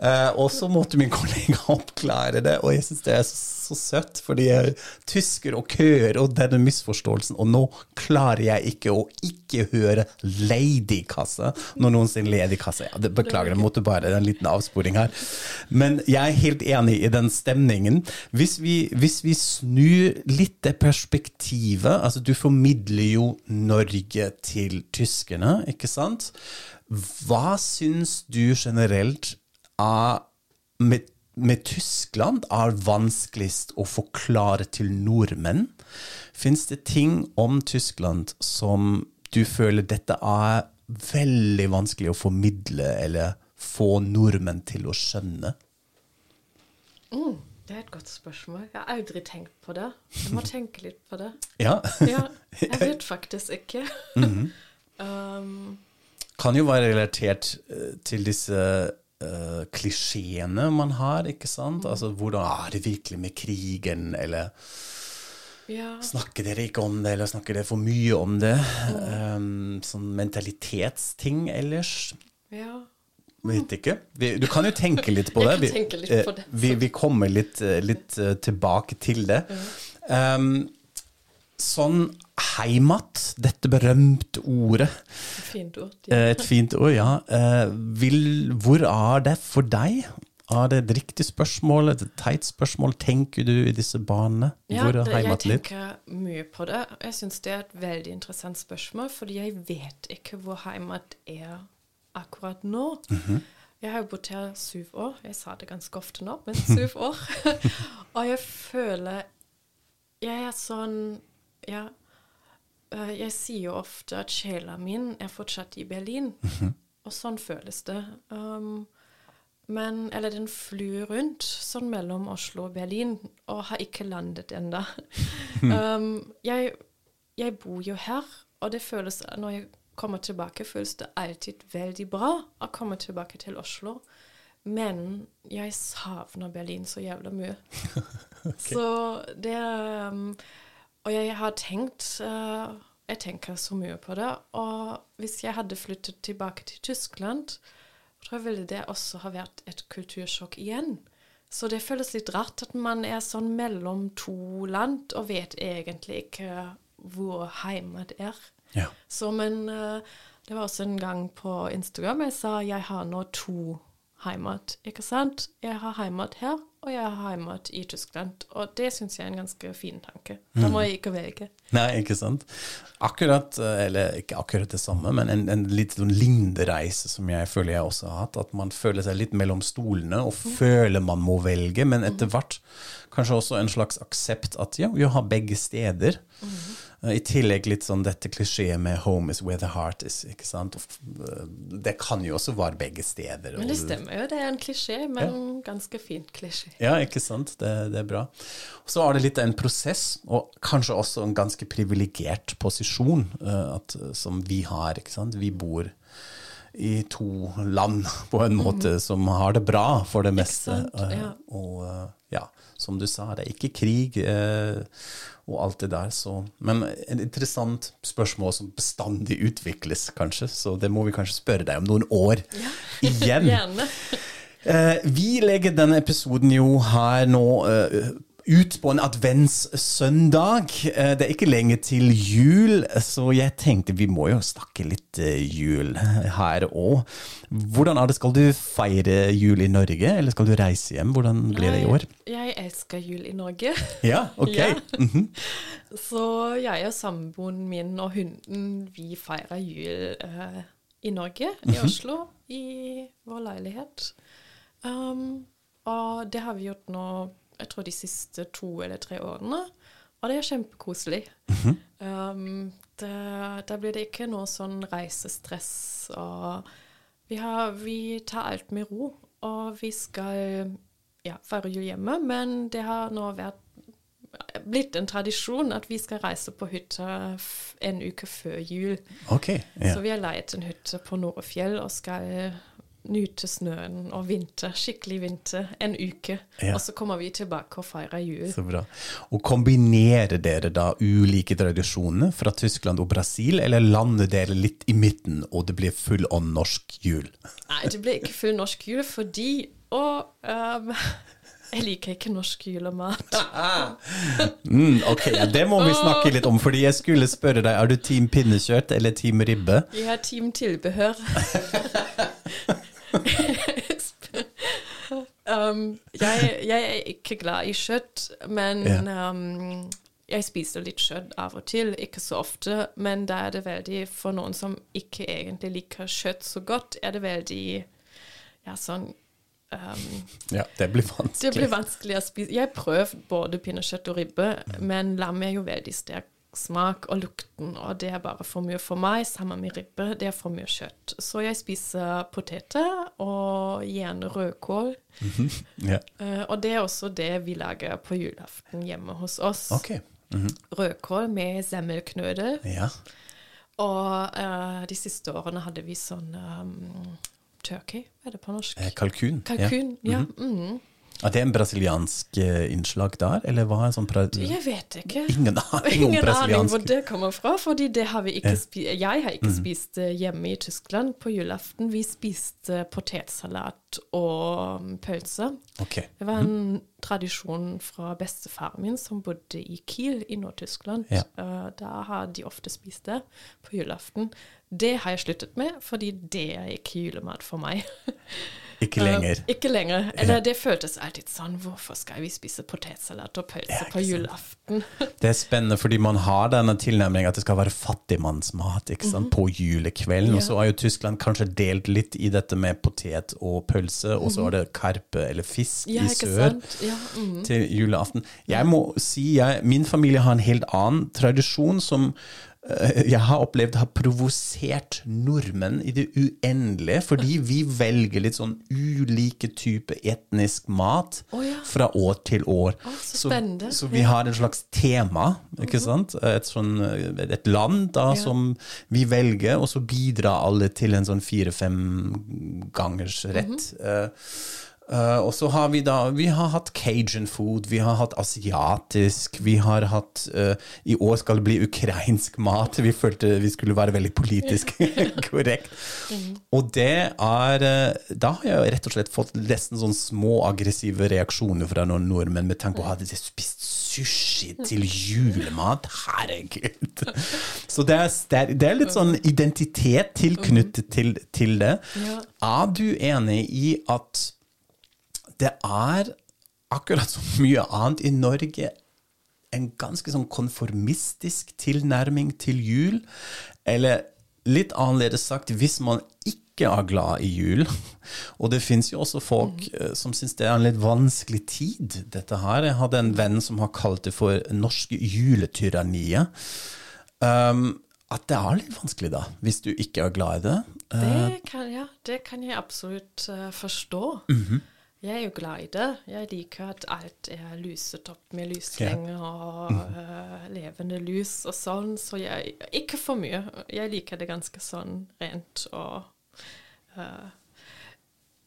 Eh, og så måtte min kollega oppklare det, og jeg syns det er så, så søtt, fordi jeg tysker og køer og denne misforståelsen, og nå klarer jeg ikke å ikke høre lady-kasse når noen sier Ladykasse. Ja, det, beklager, jeg måtte bare en liten avsporing her. Men jeg er helt enig i den stemningen. Hvis vi, hvis vi snur litt det perspektivet, altså du formidler jo Norge til tyskerne, ikke sant? Hva syns du generelt er med, med Tyskland er vanskeligst å forklare til nordmenn? Fins det ting om Tyskland som du føler dette er veldig vanskelig å formidle eller få nordmenn til å skjønne? Mm, det er et godt spørsmål. Jeg har aldri tenkt på det. Jeg må tenke litt på det. Ja. Ja, jeg vet faktisk ikke. um, kan jo være relatert eh, til disse eh, klisjeene man har, ikke sant? Altså hvordan er det virkelig med krigen, eller Ja. snakker dere ikke om det, eller snakker dere for mye om det? Um, sånn mentalitetsting ellers. ja. Vet ikke. Vi, du kan jo tenke litt på det. Vi, litt på det. eh, Vi, vi kommer litt, litt tilbake til det. Um, sånn heimat, dette berømte ordet, Fint ord. Ja. et fint ord, ja. Eh, vil, hvor er det for deg? Er det et riktig spørsmål, et teit spørsmål? Tenker du i disse banene? Ja, hvor er det, jeg heimat litt? tenker mye på det. Jeg syns det er et veldig interessant spørsmål, fordi jeg vet ikke hvor heimat er akkurat nå. Jeg har jo bodd her syv år. Jeg sa det ganske ofte nå, men syv år. Og jeg føler Jeg er sånn Ja. eh, Jeg sier jo ofte at sjela min er fortsatt i Berlin. Og sånn føles det. Um, men, eller den flyr rundt sånn mellom Oslo og Berlin, og har ikke landet ennå. um, jeg, jeg bor jo her, og det føles, når jeg kommer tilbake, føles det alltid veldig bra å komme tilbake til Oslo. Men jeg savner Berlin så jævla mye. Så det um, Og jeg har tenkt uh, Jeg tenker så mye på det. Og hvis jeg hadde flyttet tilbake til Tyskland, tror jeg ville det også ha vært et kultursjokk igjen. Så det føles litt rart at man er sånn mellom to land og vet egentlig ikke hvor heimat er. Ja. Så, men uh, det var også en gang på Instagram jeg sa jeg har nå to heimat, ikke sant? Jeg har heimat her, og jeg har heimat i Tyskland. Og det syns jeg er en ganske fin tanke. Da må jeg ikke velge. Nei, ikke sant. Akkurat, eh, eller ikke akkurat det samme, men en, en litt sånn lignende reise som jeg føler jeg også har hatt. At man føler seg litt mellom stolene og føler man må velge, men etter hvert kanskje også en slags aksept at ja, vi har begge steder. Eh, I tillegg litt sånn dette klisjeet med 'home is where the heart is'. ikke sant? Eh, Det kan jo også være begge steder. Men det stemmer jo, det er en klisjé, men en ganske fin klisjé. ja, ikke sant? Det, det er bra. Så er det litt av en prosess, og kanskje også en ganske privilegert posisjon eh, at, som vi har. ikke sant? Vi bor i to land på en måte som har det bra for det meste. sant? eh, Ja. Og eh, ja, som du sa, det er ikke krig eh, og alt det der. Så. Men et interessant spørsmål som bestandig utvikles, kanskje. Så det må vi kanskje spørre deg om noen år igjen. Gjerne. Eh, vi legger denne episoden jo her nå eh, ut på en adventssøndag. Eh, det er ikke lenge til jul, så jeg tenkte vi må jo snakke litt eh, jul her òg. Hvordan er det, skal du feire jul i Norge, eller skal du reise hjem? Hvordan blir det i år? Jeg, elsker jul i Norge. Ja, ok. Ja. Mhm. Så jeg og samboeren min og hunden, vi feirer jul uh, i Norge, i Oslo, i vår leilighet. Um, og det har vi gjort nå, jeg tror de siste to eller tre årene. Og det er kjempekoselig. um, det, da blir det ikke noe sånn reisestress. Og vi, har, vi tar alt med ro. Og vi skal ja, feire jul hjemme, men det har nå vært blitt en tradisjon at vi skal reise på hytta en uke før jul. Okay, yeah. Så vi har leid en hytte på Norefjell og skal nyte snøen og vinter, skikkelig vinter, en uke. Ja. Og så kommer vi tilbake og feirer jul. Så bra. Og kombinerer dere da ulike tradisjoner fra Tyskland og Brasil, eller lander dere litt i midten, og det blir full on norsk jul? Nei, det blir ikke full norsk jul fordi Og um, jeg liker ikke norsk julemat. Mm, ok, det må vi snakke litt om, fordi jeg skulle spørre deg, er du team pinnekjøtt eller team ribbe? Vi har Team Tilbehør. um, jeg, jeg er ikke glad i kjøtt, men um, jeg spiser litt kjøtt av og til. Ikke så ofte, men da er det veldig For noen som ikke egentlig liker kjøtt så godt, er det veldig Ja, sånn um, Ja, det blir det blir vanskelig å spise. Jeg har prøvd både pinnekjøtt og ribbe, men lam er jo veldig sterk smak og lukten, og det er bare for mye for meg. Sammen med ribbe, det er for mye kjøtt. Så jeg spiser poteter og gjerne rødkål. Ja. Eh, og det er også det vi lager på julaften hjemme hos oss. Ok. Rødkål med semmelknødel. Ja. Og uh, de siste årene hadde vi sånn um, turkey, hva er det på norsk? Eh, Kalkun. Ja. Kalkun, ja. mhm. Er det en brasiliansk eh, innslag der, eller hva er sånn Jeg vet ikke. Ingen aning Ingen aning hvor det kommer fra, fordi har vi ikke Ja. Jeg har ikke spist eh, hjemme i Tyskland på julaften. Vi spiste potetsalat og mm, pølse. Okay. Det var en tradisjon fra bestefaren min som bodde i Kiel i Nord-Tyskland. Ja. Eh, da har de ofte spist det på julaften. Det har jeg sluttet med, fordi det er ikke julemat for meg. Ikke lenger. Uh, ikke lenger. Eller det føltes alltid sånn Hvorfor skal vi spise potetsalat og pølse på julaften? Det er spennende fordi man har denne tilnærmingen at det skal være fattigmannsmat ikke sant, på julekvelden. Og så har jo Tyskland kanskje delt litt i dette med potet og pølse, og så er det karpe eller fisk Ja, i sør. Ja, mm. til julaften. Jeg må si, jeg, min familie har en helt annen tradisjon som jeg har opplevd har provosert nordmenn i det uendelige, fordi vi velger litt sånn ulike typer etnisk mat oh, ja. fra år til år. Oh, så så, Så, vi har en slags tema, ikke sant? Et, sånn, eh, et land da Ja. som vi velger, og så bidrar alle til en sånn fire-fem gangers rett. Eh, eh, og så har vi da Vi har hatt cajun food, vi har hatt asiatisk, vi har hatt uh, I år skal det bli ukrainsk mat. Vi følte vi skulle være veldig politisk korrekt. Og det er eh, Da har jeg rett og slett fått nesten sånn små aggressive reaksjoner fra noen nordmenn med tanke på hadde de spist sushi til julemat? Herregud! Så det er, det er litt sånn identitet tilknyttet til, til det. Ja. Er du enig i at det er, akkurat som mye annet i Norge, en ganske sånn konformistisk tilnærming til jul? Eller litt annerledes sagt, hvis man ikke er glad i jul, og det fins jo også folk mm. som syns det er en litt vanskelig tid, dette her. Jeg hadde en venn som har kalt det for norske juletyranniet. Um, at det er litt vanskelig, da, hvis du ikke er glad i det. Eh, Det kan, ja, det kan jeg absolutt uh, forstå. Mhm. Jeg er jo glad i det. Jeg liker at alt er lyset opp med lyslenger og eh, levende lys og sånn, så jeg Ikke for mye. Jeg liker det ganske sånn rent og eh,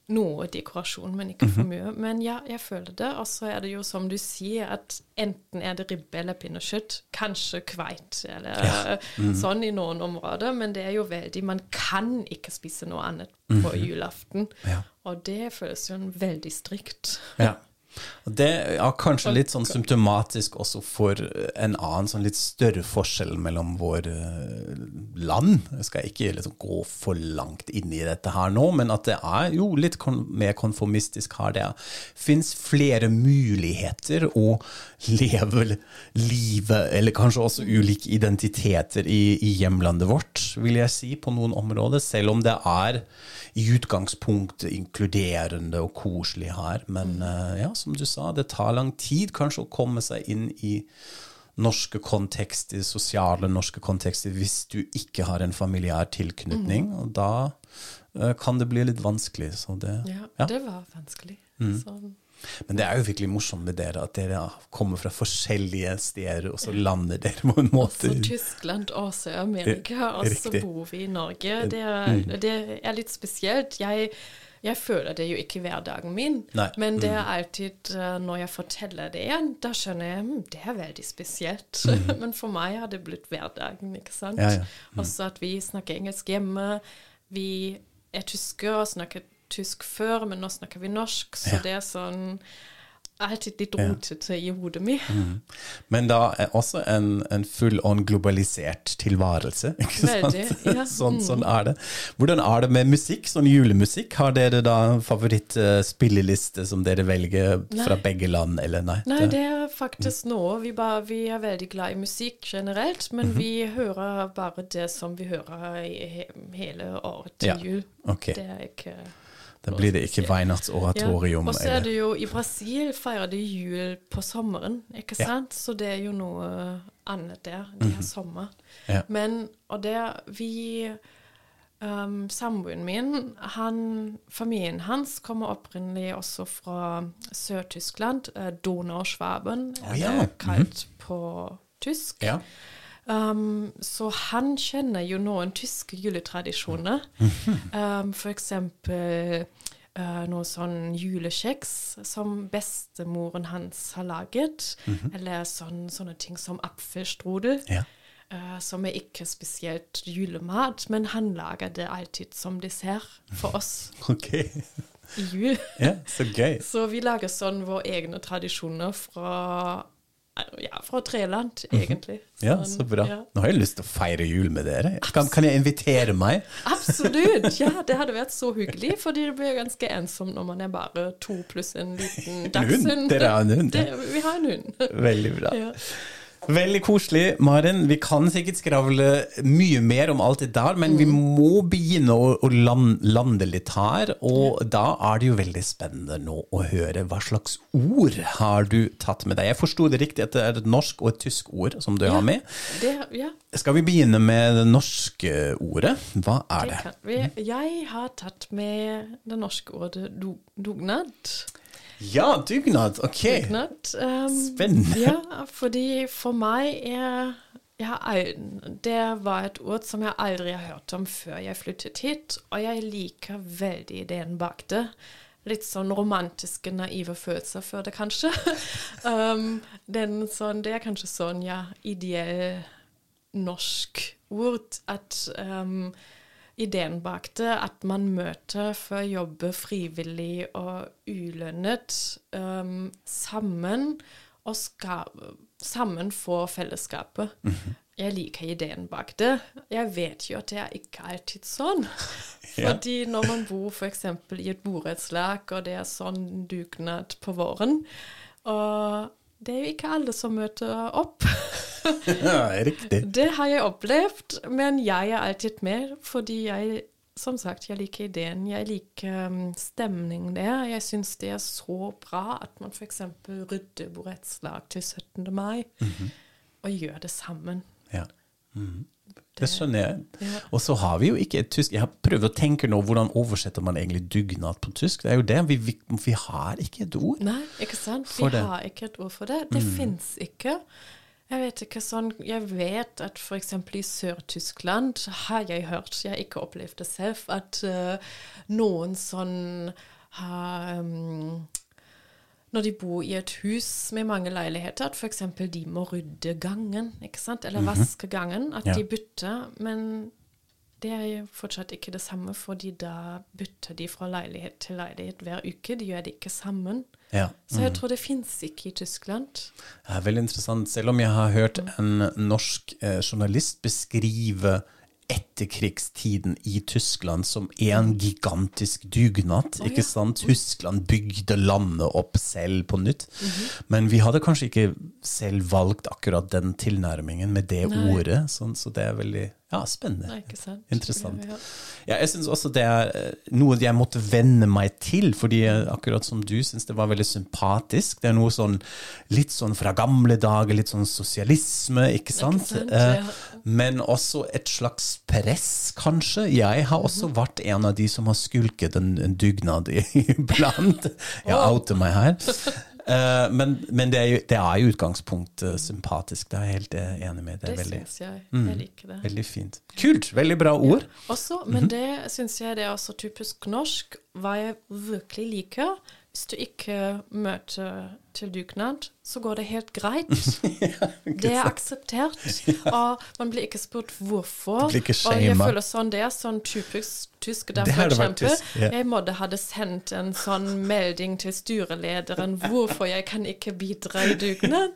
noe dekorasjon, men ikke Mhm. for mye. Men ja, jeg føler det. Og så er det jo som du sier, at enten er det ribbe eller pinnekjøtt, kanskje kveit eller Ja. mm. sånn i noen områder, men det er jo veldig Man kan ikke spise noe annet på julaften. Mhm. Ja. Og det føles jo veldig strikt. Ja. Det er kanskje litt sånn symptomatisk også for en annen sånn litt større forskjell mellom våre eh, land. Jeg skal ikke liksom gå for langt inn i dette her nå, men at det er jo litt kon mer konformistisk her. Det fins flere muligheter å leve livet, eller kanskje også ulike identiteter i, i hjemlandet vårt, vil jeg si, på noen områder. Selv om det er i utgangspunktet inkluderende og koselig her. Men eh, ja, som du sa, det tar lang tid kanskje å komme seg inn i norske kontekster, sosiale norske kontekster, hvis du ikke har en familiær tilknytning. Og da uh, kan det bli litt vanskelig. Så det, Ja, ja. det var vanskelig. Mm. Sånn. Men det er jo virkelig morsomt med dere, at dere kommer fra forskjellige steder, og så lander dere på en måte Også Tyskland og Sør-Amerika, og så bor vi i Norge. Det er, det er litt spesielt. Jeg, jeg føler det jo ikke hverdagen min, Nei. men det er alltid eh, når jeg forteller det igjen, da skjønner jeg at det er veldig spesielt. men for meg har det blitt hverdagen, ikke sant? Ja, ja. Også at vi snakker engelsk hjemme. Vi er tyskere og snakker tysk før, men nå snakker vi norsk, så Ja. det er sånn alltid litt Ja. i hodet mitt. Men da er også en, en full on globalisert tilværelse. Ikke sant? Ja. Mm. sånn, sånn er det. Hvordan er det med musikk, sånn julemusikk? Har dere da favorittspilleliste som dere velger fra Nei. begge land, eller nei? Nei, det er faktisk noe. Vi, bare, vi er veldig glad i musikk generelt, men Mhm. vi hører bare det som vi hører i he hele året til Ja, jul. Okay. Det er ikke Da blir det ikke Weihnachtsoratorium. Og så er det jo i Brasil feirer de jul på sommeren, ikke Ja. sant? Så det er jo noe annet der. De har sommer. Mhm. Ja. Men, og det vi um, Samboeren min, han, familien hans kommer opprinnelig også fra Sør-Tyskland. Eh, Donau-Schwaben, er ja. kalt på tysk. Ja. Um, så han kjenner jo noen tyske juletradisjoner. Um, eksempel uh, noe sånn julekjeks som bestemoren hans har laget. Eller sånn, sånne ting som apfelstrudel. Ja. uh, som er ikke spesielt julemat, men han lager det alltid som dessert for oss Ok. i jul. Ja, så gøy. Så vi lager sånn våre egne tradisjoner fra ja, fra Treland, egentlig. Ja, Sånn, så bra. ja. Nå har jeg lyst til å feire jul med dere. Kan, kan jeg invitere meg? Absolutt! Ja, det hadde vært så hyggelig, fordi det blir ganske ensomt når man er bare to pluss en liten hund. Dere har en hund, Det, vi har en hund. Veldig bra. Ja. Veldig koselig, Maren. Vi kan sikkert skravle mye mer om alt det der, men Mm. vi må begynne å, å land, lande litt her. Og da er det jo veldig spennende nå å høre hva slags ord har du tatt med deg. Jeg forsto det riktig at det er et norsk og et tysk ord som du har med. Det, ja, Skal vi begynne med det norske ordet? Hva er det det? Jeg har tatt med det norske ordet du, dugnad. Ja, dugnad. Ok. Dugnad. Um, Spennende. Ja, fordi for meg er jeg Det var et ord som jeg aldri har hørt om før jeg flyttet hit, og jeg liker veldig ideen bak det. Litt sånn romantiske, naive følelser for det, kanskje. um, sånn, det er kanskje sånn, ja, ideell norsk ord at um, ideen bak det, at man møter for å jobbe frivillig og ulønnet um, sammen, og skal, sammen for fellesskapet. Jeg liker ideen bak det. Jeg vet jo at det er ikke alltid sånn. Fordi når man bor f.eks. i et borettslag, og det er sånn dugnad på våren, og det er jo ikke alle som møter opp. Ja, riktig. Det har jeg opplevd, men jeg er alltid med, fordi jeg som sagt, jeg liker ideen. Jeg liker um, stemningen der. Jeg syns det er så bra at man f.eks. rydder borettslag til 17. mai, og gjør det sammen. Ja. Mhm. Det skjønner jeg. Ja. Og så har vi jo ikke et tysk Jeg har prøvd å tenke nå, hvordan oversetter man egentlig dugnad på tysk? Det er jo det, vi, vi, vi har ikke et ord. Nei, ikke sant? Vi har ikke et ord for det. Det fins ikke. Jeg vet ikke sånn Jeg vet at f.eks. i Sør-Tyskland har jeg hørt, jeg har ikke opplevd det selv, at uh, noen sånn har um, Når de bor i et hus med mange leiligheter, at f.eks. de må rydde gangen, ikke sant? Eller vaske gangen. At Ja. de bytter. Men det er jo fortsatt ikke det samme, fordi da bytter de fra leilighet til leilighet hver uke. De gjør det ikke sammen. Ja. Så jeg tror det fins ikke i Tyskland. Det er veldig interessant, selv om jeg har hørt en norsk eh, journalist beskrive etterkrigstiden i Tyskland som en gigantisk dugnad. ikke sant? Tyskland bygde landet opp selv på nytt. Men vi hadde kanskje ikke selv valgt akkurat den tilnærmingen med det Nei. ordet, sånn, så det er veldig ja, spennende. Nei, ikke sant? Interessant. Ja, jeg syns også det er eh, noe jeg måtte venne meg til, fordi akkurat som du syns det var veldig sympatisk. Det er noe sånn litt sånn fra gamle dager, litt sånn sosialisme, ikke sant? sant, Eh, ja. Men også et slags press, kanskje. Jeg har også Mhm. vært en av de som har skulket en, en dugnad iblant. Jeg outer meg her. Eh, men men det, er jo, det er jo, utgangspunkt uh, sympatisk, det er jeg helt eh, enig med. Det Det syns jeg. Mm. Jeg liker det. veldig fint. Kult! Veldig bra ord. Også, Mhm. men det syns jeg det er også typisk norsk. Hva jeg virkelig liker Hvis du ikke møter til dugnad, så går det helt greit. det er akseptert. Og man blir ikke spurt hvorfor. Blir ikke og jeg føler sånn, det er sånn typisk tysk. Derfor Det vært tysk, ja. jeg måtte hadde sendt en sånn melding til styrelederen hvorfor jeg kan ikke bidra i dugnad.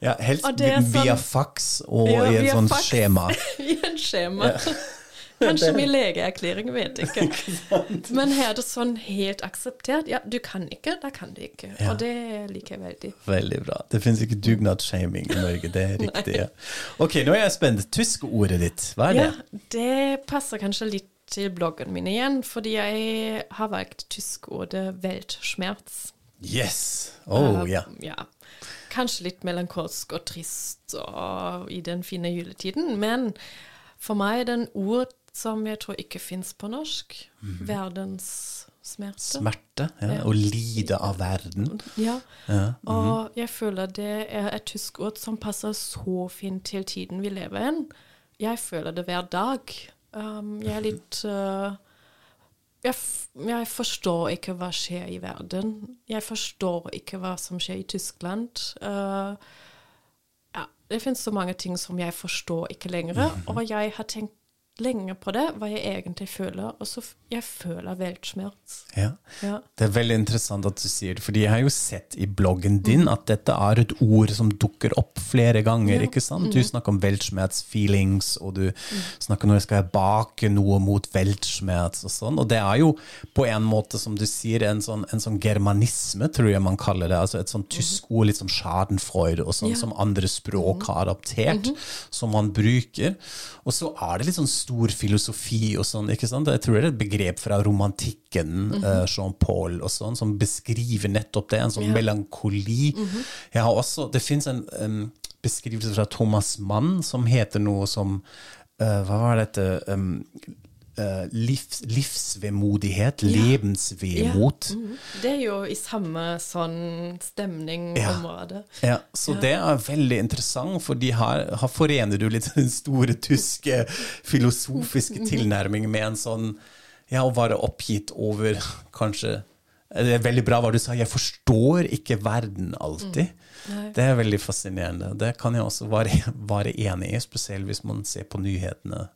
Ja, helst via sånn- faks og Ja, i et sånn fax. skjema. I en skjema. Kanskje min legeerklæring, vet ikke. Men her er det sånn helt akseptert. Ja, du kan ikke, da kan du ikke. Ja. Og det liker jeg veldig. Veldig bra. Det finnes ikke dugnadsshaming i Norge, det er riktig. Ja. Ok, nå er jeg spent. Tyskordet ditt, hva er det? Ja, det? passer kanskje litt til bloggen min igjen, fordi jeg har valgt tyskordet weltschmerz. Yes! Oh, Eh, ja. ja. Kanskje litt melankolsk og trist og i den fine juletiden, men for meg er det en ord som jeg tror ikke fins på norsk. Mm Verdens Smerte. Smerte ja, og lide av verden. Ja. mhm. Og jeg føler det er et tysk ord som passer så fint til tiden vi lever i. Jeg føler det hver dag. Um, jeg er litt uh, jeg, jeg forstår ikke hva skjer i verden. Jeg forstår ikke hva som skjer i Tyskland. Uh, ja, det finnes så mange ting som jeg forstår ikke lenger, og jeg har tenkt lenge på det, hva jeg egentlig føler, og så jeg føler veltsmerts. Ja. Ja. Det er veldig interessant at du sier det, fordi jeg har jo sett i bloggen din at dette er et ord som dukker opp flere ganger. Ja. ikke sant? Du snakker om weltschmerz feelings, og du snakker når jeg skal bake noe mot weltschmerz og sånn. Og det er jo på en måte, som du sier, en sånn, en sånn germanisme, tror jeg man kaller det. altså Et sånn tysk ord, litt som schadenfreude, og sånn, Ja. som andre språk har adoptert, som man bruker. Og så er det litt sånn stor filosofi og sånn, ikke sant? Jeg tror det er et begrep fra romantikken, eh, Jean-Paul og sånn, som beskriver nettopp det, en sånn Ja. melankoli. Jeg har også, det finnes en em, beskrivelse fra Thomas Mann som heter noe som, uh, hva var dette, um, livs, livsvemodighet, levensvemot. Mhm. Det er jo i samme sånn stemningområde. Ja, så det er veldig interessant, for de her, her forener du litt den store tyske filosofiske tilnærmingen med en sånn Ja, å være oppgitt over kanskje Det er veldig bra hva du sa, jeg forstår ikke verden alltid. Det er veldig fascinerende. Det kan jeg også være, være enig i, spesielt hvis man ser på nyhetene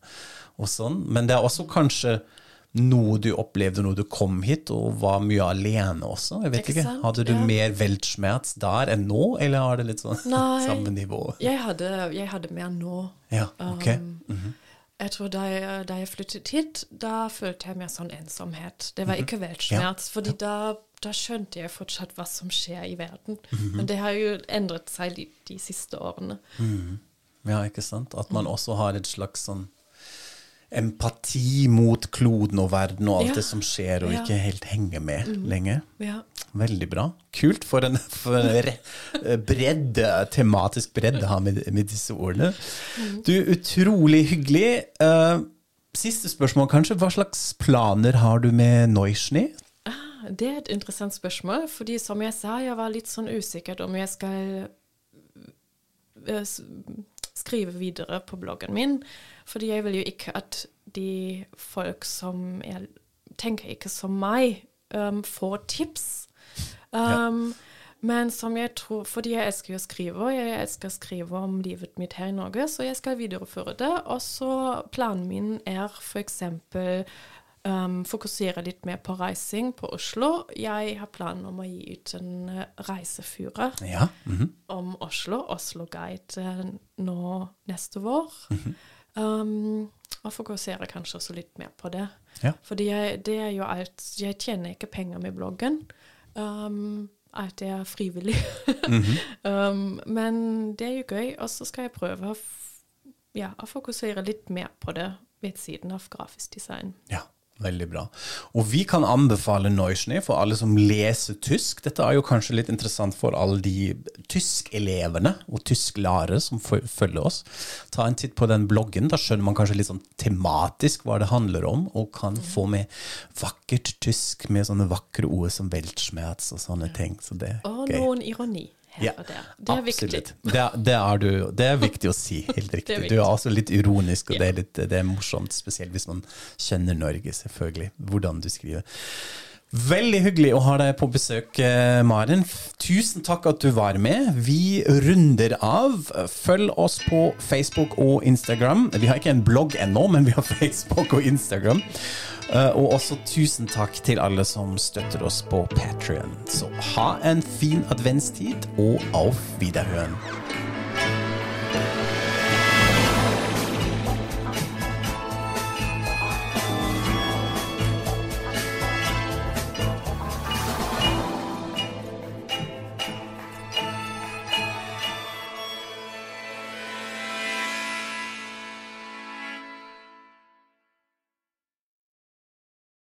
og sånn. Men det er også kanskje noe du opplevde når du kom hit, og var mye alene også. Jeg vet Ikke ikke. Hadde du Ja. mer weltschmerz der enn nå, eller har det litt sånn Nei. samme nivå? Jeg hadde, jeg hadde mer nå. Ja, ok. Um, Jeg tror da jeg, da jeg flyttet hit, da følte jeg mer sånn ensomhet. Det var ikke veltsmerts, fordi da, da skjønte jeg fortsatt hva som skjer i verden. Men det har jo endret seg de, de siste årene. Ja, ikke sant? At man også har et slags sånn empati mot kloden og verden og alt Ja. det som skjer, og Ja. ikke helt henge med lenger. Ja. Veldig bra. Kult for en, for en bredd, tematisk bredde her med, med disse ordene. Du, utrolig hyggelig. Uh, siste spørsmål, kanskje. Hva slags planer har du med Neuschnee? Det er et interessant spørsmål, fordi som jeg sa, jeg var litt sånn usikker om jeg skal eh, skrive videre på bloggen min, fordi jeg vil jo ikke at de folk som Jeg tenker ikke som meg, um, får tips. Um, Men som jeg tror, fordi jeg elsker å skrive, og jeg elsker å skrive om livet mitt her i Norge, så jeg skal videreføre det. Og så planen min er f.eks. Um, fokusere litt mer på reising på Oslo. Jeg har planen om å gi ut en eh, reisefører Ja. -hmm. om Oslo, Oslo Guide, eh, nå neste vår. Um, og fokusere kanskje også litt mer på det. Ja. Fordi jeg, det er jo alt Jeg tjener ikke penger med bloggen. Um, alt er frivillig. um, men det er jo gøy, og så skal jeg prøve å, ja, å fokusere litt mer på det ved siden av grafisk design. Ja, veldig bra. Og vi kan anbefale Neuschnee for alle som leser tysk. Dette er jo kanskje litt interessant for alle de tyskelevene og tysklærere som følger oss. Ta en titt på den bloggen, da skjønner man kanskje litt sånn tematisk hva det handler om, og kan få med vakkert tysk med sånne vakre ord som weltschmerz og sånne ting. Så det er Og noen ironi her Ja, og der. Det er viktig. absolutt. Det, er- det, er du, det er viktig å si, helt riktig. Er Du er også litt ironisk, og Ja. det, er litt, det er morsomt, spesielt hvis man kjenner Norge, selvfølgelig, hvordan du skriver. Veldig hyggelig å ha deg på besøk, eh, Maren. Tusen takk at du var med. Vi runder av. Følg oss på Facebook og Instagram. Vi har ikke en blogg ennå, men vi har Facebook og Instagram. Eh, og også tusen takk til alle som støtter oss på Patrion. Så ha en fin adventstid, og auf Wiederhören.